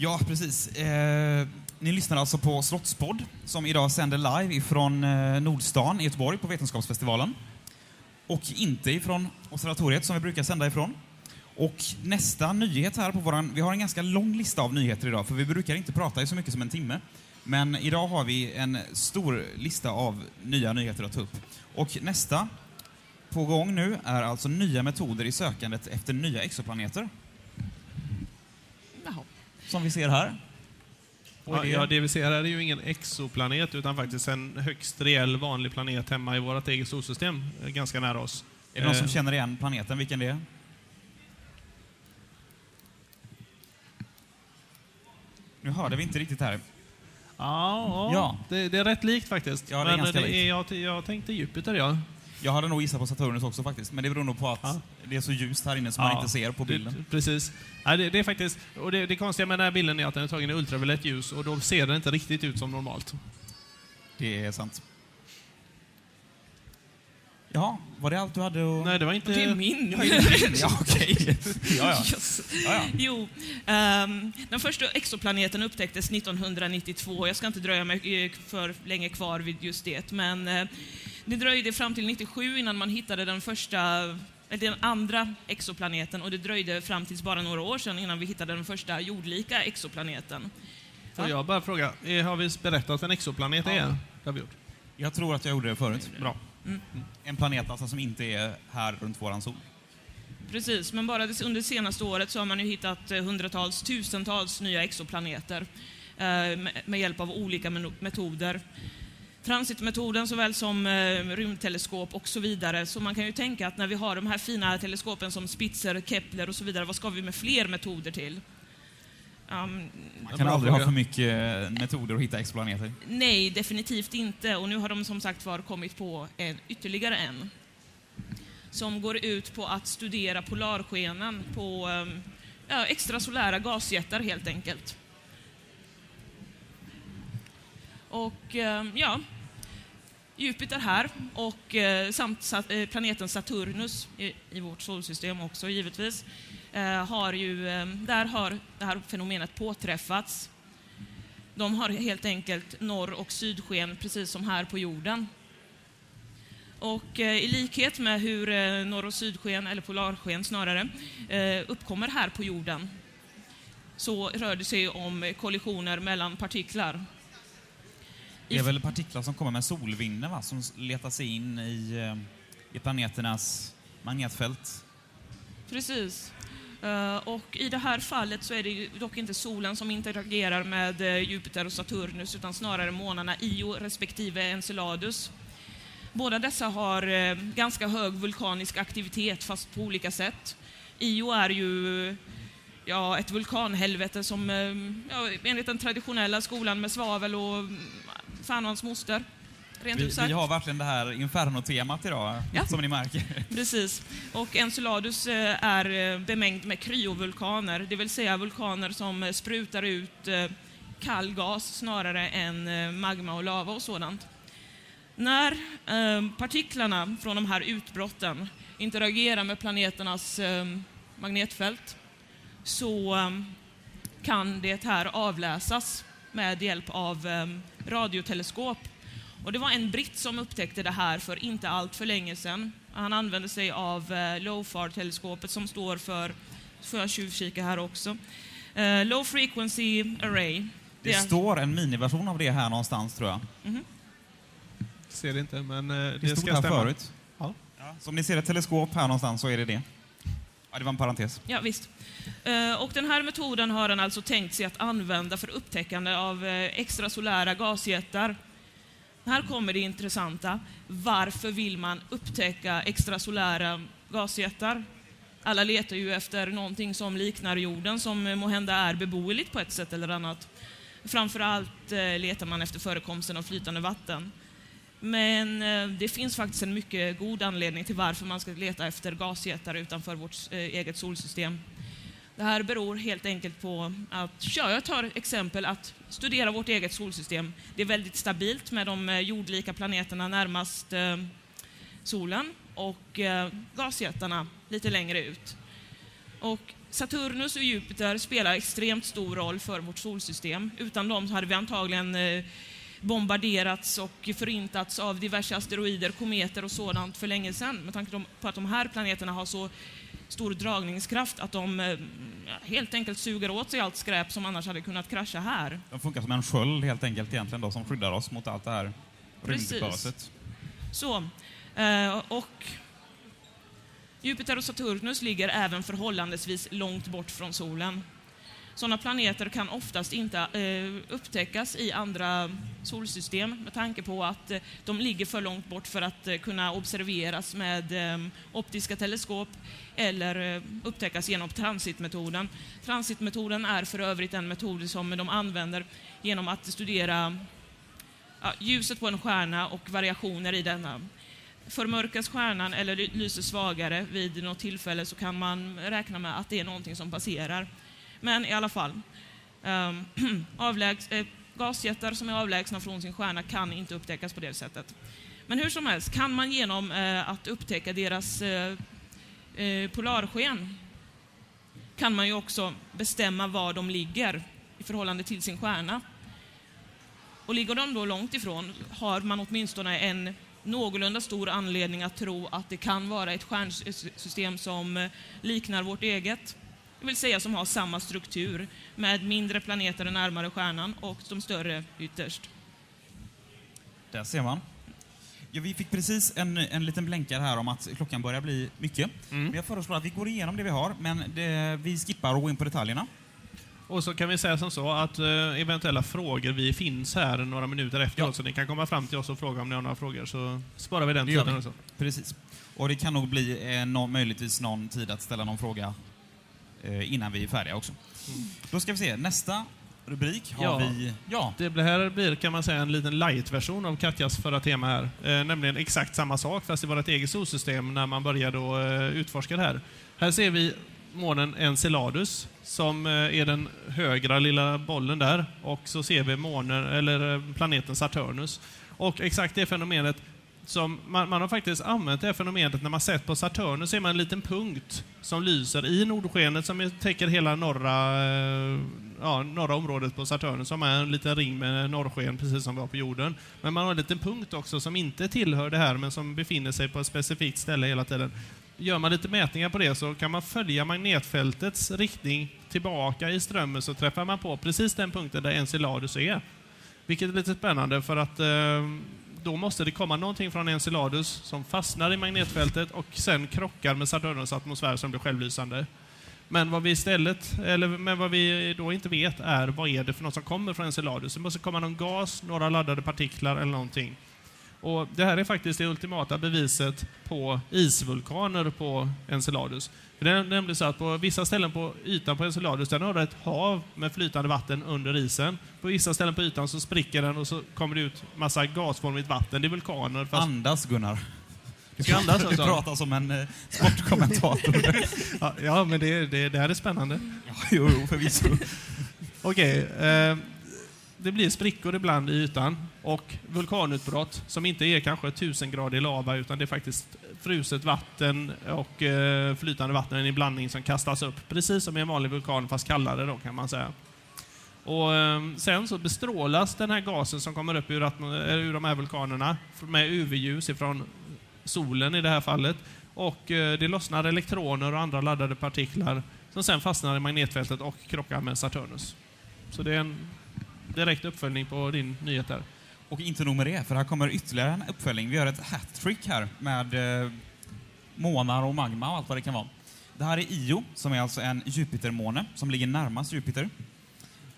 Speaker 2: Ja, precis. Eh, ni lyssnar alltså på Slottspodd som idag sänder live ifrån eh, Nordstan i Göteborg på Vetenskapsfestivalen. Och inte ifrån Observatoriet som vi brukar sända ifrån. Och nästa nyhet här på våran... Vi har en ganska lång lista av nyheter idag, för vi brukar inte prata i så mycket som en timme. Men idag har vi en stor lista av nya nyheter att ta upp. Och nästa på gång nu är alltså nya metoder i sökandet efter nya exoplaneter, som vi ser här.
Speaker 3: Ja, ja, det vi ser här är ju ingen exoplanet utan faktiskt en högst reell vanlig planet hemma i vårt eget solsystem, eh, ganska nära oss.
Speaker 2: Är det någon som
Speaker 3: Eh,
Speaker 2: känner igen planeten, vilken det är? Nu hörde vi inte riktigt här.
Speaker 3: Ja, ja. Det, det är rätt likt faktiskt.
Speaker 2: Ja, det är
Speaker 3: Men
Speaker 2: ganska
Speaker 3: det
Speaker 2: likt.
Speaker 3: jag, jag tänkte Jupiter, ja.
Speaker 2: Jag hade nog gissat på Saturnus också faktiskt, men det beror nog på att
Speaker 3: Ja.
Speaker 2: det är så ljust här inne som man
Speaker 3: Ja,
Speaker 2: inte ser på bilden.
Speaker 3: Det, precis. Nej, det, det är faktiskt, och det, det konstiga med den här bilden är att den är tagen i ultraviolett ljus och då ser den inte riktigt ut som normalt.
Speaker 2: Det är sant. Jaha, var det allt du hade att...
Speaker 3: Nej, det var inte...
Speaker 4: Det är min.
Speaker 2: Ja, okej. Ja, ja.
Speaker 4: Yes.
Speaker 2: ja, ja.
Speaker 4: Jo, ehm, den första exoplaneten upptäcktes 1992. Jag ska inte dröja mig eh, för länge kvar vid just det, men eh, det dröjde fram till 97 innan man hittade den första eller den andra exoplaneten och det dröjde fram tills bara några år sedan innan vi hittade den första jordlika exoplaneten.
Speaker 3: Får jag bara fråga, eh, har vi berättat vad en exoplanet är? Det har vi gjort.
Speaker 2: Jag tror att jag gjorde det förut.
Speaker 3: Bra.
Speaker 2: En planet alltså som inte är här runt våran sol.
Speaker 4: Precis, men bara under det senaste året så har man ju hittat eh, hundratals, tusentals nya exoplaneter eh, med, hjälp av olika metoder. Transitmetoden såväl som eh, rymdteleskop och så vidare. Så man kan ju tänka att när vi har de här fina teleskopen som Spitzer, Kepler och så vidare, vad ska vi med fler metoder till? Um,
Speaker 2: Man kan aldrig ha för mycket eh, metoder att hitta exoplaneter.
Speaker 4: nej, definitivt inte. Och nu har de som sagt var kommit på en, ytterligare en. Som går ut på att studera polarskenen på um, ja, extrasolära gasjättar helt enkelt. Och ehm, ja, Jupiter här och eh, samt eh, planeten Saturnus i, vårt solsystem också givetvis, eh, har ju, ehm, där har det här fenomenet påträffats. De har helt enkelt norr och sydsken, precis som här på jorden. Och i likhet med hur norr och sydsken, eller polarsken snarare, uppkommer här på jorden, så rör det sig om kollisioner mellan partiklar.
Speaker 2: Det är väl partiklar som kommer med solvinden, va? Som letar sig in i, eh, i planeternas magnetfält.
Speaker 4: Precis. Eh, Och i det här fallet så är det dock inte solen som interagerar med eh, Jupiter och Saturnus utan snarare månarna Io respektive Enceladus. Båda dessa har ganska hög vulkanisk aktivitet fast på olika sätt. Io är ju ja, ett vulkanhelvete som ja, enligt den traditionella skolan med svavel och fan och hans moster. Rent
Speaker 2: Vi,
Speaker 4: ut sagt.
Speaker 2: vi har verkligen det här inferno-temat idag,
Speaker 4: Ja.
Speaker 2: som ni märker.
Speaker 4: Precis. Och Enceladus eh, är eh, bemängd med kryovulkaner, det vill säga vulkaner som eh, sprutar ut kall gas snarare än magma och lava och sådant. När partiklarna från de här utbrotten interagerar med planeternas magnetfält så kan det här avläsas med hjälp av eh, radioteleskop. Och det var en britt som upptäckte det här för inte allt för länge sedan. Han använde sig av eh, LOFAR-teleskopet som står för, får jag tjuvkika här också, eh, Low Frequency Array.
Speaker 2: Det står en miniversion av det här någonstans, tror jag.
Speaker 3: Ser det inte, men eh, det,
Speaker 2: Det stod
Speaker 3: ska
Speaker 2: här
Speaker 3: stämma.
Speaker 2: förut.
Speaker 3: Ja.
Speaker 2: Så om ni ser ett teleskop här någonstans så är det det. Ja, det var en parentes.
Speaker 4: Ja, visst. Eh, och den här metoden har han alltså tänkt sig att använda för upptäckande av eh, extrasolära gasjättar. Här kommer det intressanta. Varför vill man upptäcka extrasolära gasjättar? Alla letar ju efter någonting som liknar jorden, som måhända är beboeligt på ett sätt eller annat. Framförallt allt letar man efter förekomsten av flytande vatten. Men det finns faktiskt en mycket god anledning till varför man ska leta efter gasjättar utanför vårt eget solsystem. Det här beror helt enkelt på att, ja, jag tar exempel att studera vårt eget solsystem. Det är väldigt stabilt med de eh, jordlika planeterna närmast eh, solen och eh, gasjättarna lite längre ut. Och Saturnus och Jupiter spelar extremt stor roll för vårt solsystem. Utan dem hade vi antagligen eh, bombarderats och förintats av diverse asteroider, kometer och sådant för länge sedan. Med tanke på att de här planeterna har så stor dragningskraft att de eh, helt enkelt suger åt sig allt skräp som annars hade kunnat krascha här.
Speaker 2: De funkar som en sköld helt enkelt egentligen då, som skyddar oss mot allt det här
Speaker 4: Precis.
Speaker 2: rymdböset.
Speaker 4: Så, eh, och Jupiter och Saturnus ligger även förhållandevis långt bort från solen. Sådana planeter kan oftast inte eh, upptäckas i andra solsystem med tanke på att eh, de ligger för långt bort för att eh, kunna observeras med optiska teleskop eller upptäckas genom transitmetoden. Transitmetoden är för övrigt en metod som de använder genom att studera ljuset på en stjärna och variationer i denna. Förmörkas stjärnan eller lyser svagare vid något tillfälle så kan man räkna med att det är någonting som passerar. Men i alla fall, um, avlägs, eh, gasjättar som är avlägsna från sin stjärna kan inte upptäckas på det sättet. Men hur som helst, kan man genom eh, att upptäcka deras eh, eh, polarsken kan man ju också bestämma var de ligger i förhållande till sin stjärna. Och ligger de då långt ifrån har man åtminstone en någorlunda stor anledning att tro att det kan vara ett stjärnsystem som eh, liknar vårt eget. Det vill säga som har samma struktur med mindre planeter närmare stjärnan och de större ytterst.
Speaker 2: Där ser man. Ja, vi fick precis en, en liten blänkare här om att klockan börjar bli mycket.
Speaker 3: Mm.
Speaker 2: Men jag föreslår att vi går igenom det vi har, men det, vi skippar och går in på detaljerna.
Speaker 3: Och så kan vi säga som så att eh, eventuella frågor, vi finns här några minuter efter
Speaker 2: Ja.
Speaker 3: så ni kan komma fram till oss och fråga om ni har några frågor så sparar vi den
Speaker 2: Det
Speaker 3: tiden
Speaker 2: vi.
Speaker 3: också.
Speaker 2: Precis. Och det kan nog bli eh, nå- möjligtvis någon tid att ställa någon fråga innan vi är färdiga också. Då ska vi se, nästa rubrik har
Speaker 3: Ja.
Speaker 2: vi... Ja,
Speaker 3: Det här blir kan man säga en liten light-version av Katjas förra tema här. Eh, nämligen exakt samma sak fast i vårt eget solsystem när man började eh, utforska det här. Här ser vi månen Enceladus som eh, är den högra lilla bollen där och så ser vi månen, eller eh, planeten Saturnus. Och exakt det fenomenet som man, man har faktiskt använt det här fenomenet när man sett på Saturnus ser man en liten punkt som lyser i nordskenet som täcker hela norra, eh, ja, norra området på Saturnus som är en liten ring med norrsken, precis som vi har på jorden. Men man har en liten punkt också som inte tillhör det här, men som befinner sig på ett specifikt ställe hela tiden. Gör man lite mätningar på det så kan man följa magnetfältets riktning tillbaka i strömmen så träffar man på precis den punkten där Enceladus är. Vilket är lite spännande för att eh, då måste det komma någonting från Enceladus som fastnar i magnetfältet och sen krockar med Saturnus atmosfär som blir självlysande. Men vad vi istället, eller men vad vi då inte vet är vad är det för något som kommer från Enceladus. Det måste komma någon gas, några laddade partiklar eller någonting. Och det här är faktiskt det ultimata beviset på isvulkaner på Enceladus. Det är nämligen så att på vissa ställen på ytan på Enceladus där har du ett hav med flytande vatten under isen. På vissa ställen på ytan så spricker den och så kommer det ut massa gasformigt vatten. Det är vulkaner. Fast...
Speaker 2: Andas, Gunnar.
Speaker 3: Du ska andas
Speaker 2: Du
Speaker 3: alltså?
Speaker 2: pratar som en eh, sportkommentator.
Speaker 3: Ja, ja, men det, det, det här är spännande.
Speaker 2: ja, jo, jo, förvisso.
Speaker 3: Okej. Eh, det blir sprickor ibland i ytan och vulkanutbrott som inte är kanske tusengradig lava utan det är faktiskt fruset vatten och eh, flytande vatten i blandning som kastas upp. Precis som i en vanlig vulkan fast kallare då kan man säga. Och eh, Sen så bestrålas den här gasen som kommer upp ur, eh, ur de här vulkanerna med UV-ljus ifrån solen i det här fallet. Och eh, det lossnar elektroner och andra laddade partiklar som sen fastnar i magnetfältet och krockar med Saturnus. Så det är en direkt uppföljning på din nyhet där.
Speaker 2: Och inte nog med det, för här kommer ytterligare en uppföljning. Vi gör ett hattrick här med eh, månar och magma och allt vad det kan vara. Det här är Io, som är alltså en Jupitermåne som ligger närmast Jupiter.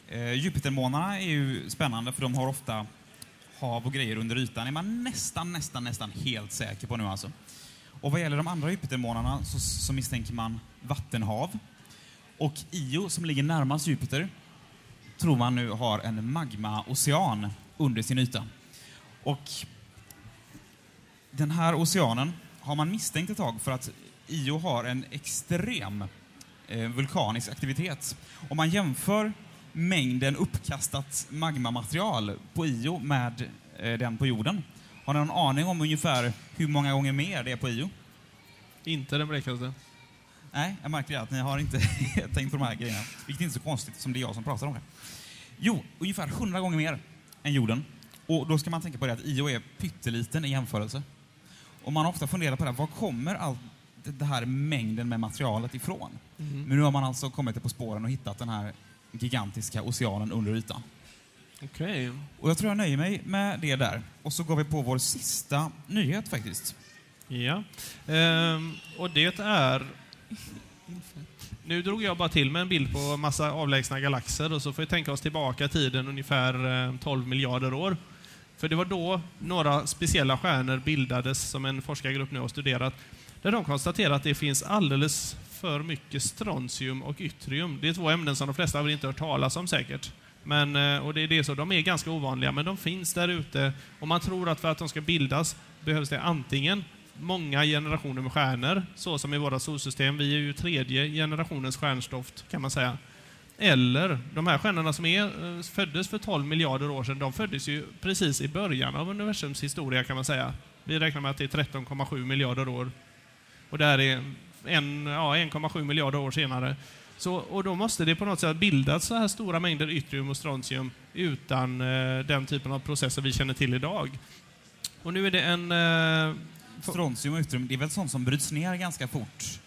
Speaker 2: Eh, Jupitermånarna är ju spännande för de har ofta hav och grejer under ytan. är man nästan, nästan, nästan helt säker på nu alltså. Och vad gäller de andra Jupitermånarna så, så misstänker man vattenhav. Och Io, som ligger närmast Jupiter, tror man nu har en magmaocean under sin yta. Och den här oceanen har man misstänkt ett tag för att Io har en extrem eh, vulkanisk aktivitet. Om man jämför mängden uppkastat magmamaterial på Io med eh, den på jorden, har ni någon aning om ungefär hur många gånger mer det är på Io?
Speaker 3: Inte den blekaste.
Speaker 2: Nej, jag märker att ni har inte tänkt på de här grejerna. Vilket inte är så konstigt, som det är jag som pratar om det. Jo, ungefär 100 gånger mer än jorden. Och då ska man tänka på det att Io är pytteliten i jämförelse. Och man har ofta funderat på det, här, var kommer all det här mängden med materialet ifrån? Men nu har man alltså kommit på spåren och hittat den här gigantiska oceanen under ytan.
Speaker 3: Okej.
Speaker 2: Och jag tror jag nöjer mig med det där. Och så går vi på vår sista nyhet faktiskt.
Speaker 3: Ja. Ehm, och det är... Nu drog jag bara till med en bild på massa avlägsna galaxer och så får vi tänka oss tillbaka i tiden ungefär eh, 12 miljarder år. För det var då några speciella stjärnor bildades som en forskargrupp nu har studerat. Där de konstaterar att det finns alldeles för mycket strontium och yttrium. Det är två ämnen som de flesta har väl inte hört talas om säkert. Men, eh, och det är det så, de är ganska ovanliga, men de finns där ute. Och man tror att för att de ska bildas behövs det antingen många generationer med stjärnor, så som i våra solsystem. Vi är ju tredje generationens stjärnstoft, kan man säga. Eller de här stjärnorna som är, eh, föddes för 12 miljarder år sedan, de föddes ju precis i början av universums historia, kan man säga. Vi räknar med att det är 13,7 miljarder år. Och det här är en, ja, 1,7 miljarder år senare. Så, och då måste det på något sätt bildas så här stora mängder yttrium och strontium utan eh, den typen av processer vi känner till idag. Och nu är det en... Eh,
Speaker 2: Strontium och yttrium, det är väl sånt som bryts ner ganska fort?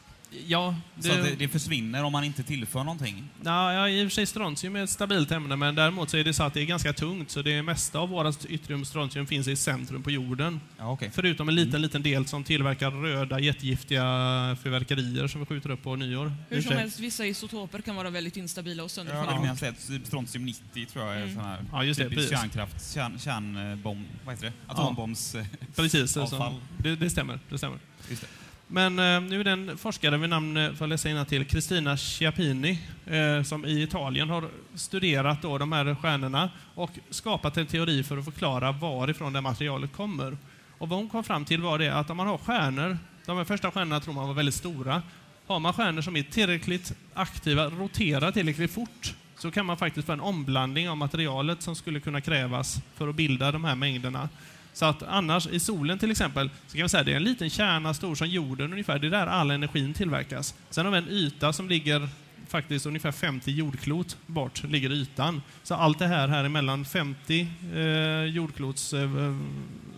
Speaker 3: Ja,
Speaker 2: Så att det, det försvinner om man inte tillför någonting?
Speaker 3: Ja, ja, i och för sig strontium är ett stabilt ämne, men däremot så är det så att det är ganska tungt, så det mesta av vårt yttrium strontium finns i centrum på jorden.
Speaker 2: Ja, okej.
Speaker 3: Förutom en liten, liten del som tillverkar röda, jättegiftiga fyrverkerier som vi skjuter upp på nyår.
Speaker 4: Hur som helst, vissa isotoper kan vara väldigt instabila och sönderfallande.
Speaker 2: minns det, typ strontium 90 tror jag är
Speaker 4: Mm.
Speaker 2: sån här
Speaker 3: Ja, just det,
Speaker 2: typisk kärnkraft, kärn, kärnbomb, vad heter det? Atombombs... eh,
Speaker 3: Precis, så,
Speaker 2: Avfall.
Speaker 3: det, det stämmer. Det stämmer.
Speaker 2: Just det.
Speaker 3: Men eh, nu är det en forskare vid namn, eh, får läsa till Kristina Schiapini, eh, som i Italien har studerat då de här stjärnorna och skapat en teori för att förklara varifrån det materialet kommer. Och vad hon kom fram till var det att om man har stjärnor, de här första stjärnorna tror man var väldigt stora, har man stjärnor som är tillräckligt aktiva, roterar tillräckligt fort, så kan man faktiskt få en omblandning av materialet som skulle kunna krävas för att bilda de här mängderna. Så att annars, i solen till exempel, så kan man säga att det är en liten kärna stor som jorden ungefär. Det är där all energin tillverkas. Sen har vi en yta som ligger faktiskt ungefär 50 jordklot bort ligger ytan. Så allt det här här emellan 50 eh, jordklots eh,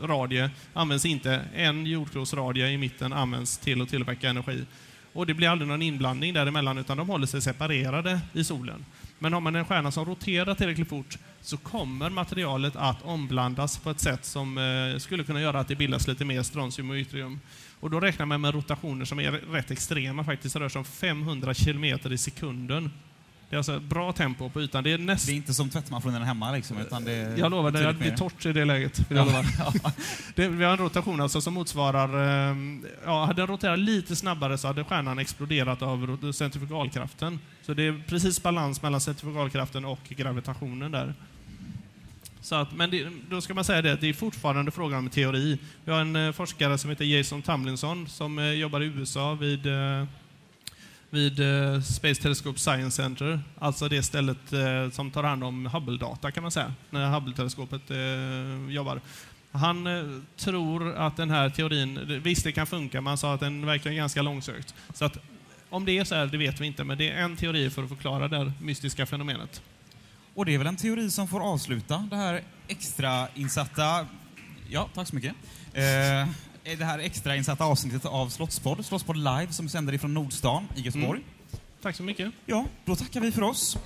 Speaker 3: radie används inte. En jordklotsradie i mitten används till att tillverka energi. Och det blir aldrig någon inblandning däremellan utan de håller sig separerade i solen. Men har man en stjärna som roterar tillräckligt fort så kommer materialet att omblandas på ett sätt som eh, skulle kunna göra att det bildas lite mer strontium och yttrium. Och då räknar man med rotationer som är rätt extrema faktiskt. Det rör sig om 500 kilometer i sekunden. Det är alltså ett bra tempo på ytan. Det är näst...
Speaker 2: Det är inte som tvättmaskinen hemma liksom, utan det är
Speaker 3: Jag lovar, det är, det är torrt i det läget. Lova. det, vi har en rotation alltså som motsvarar... eh, Ja, hade den roterat lite snabbare så hade stjärnan exploderat av centrifugalkraften. Så det är precis balans mellan centrifugalkraften och gravitationen där. Så att, men det, då ska man säga det, det är fortfarande frågan om teori. Vi har en eh, forskare som heter Jason Tamlinson som eh, jobbar i USA vid eh, vid Space Telescope Science Center, alltså det stället som tar hand om Hubble-data kan man säga, när Hubble-teleskopet jobbar. Han tror att den här teorin, visst det kan funka, men han sa att den verkar ganska långsökt. Så att om det är så här, det vet vi inte, men det är en teori för att förklara det här mystiska fenomenet.
Speaker 2: Och det är väl en teori som får avsluta det här extra insatta... Ja, tack så mycket. Eh, det här extra insatta avsnittet av Slottspodd, Slottspodd Live, som sänder ifrån Nordstan i Göteborg.
Speaker 3: Tack så mycket.
Speaker 2: Ja, då tackar vi för oss.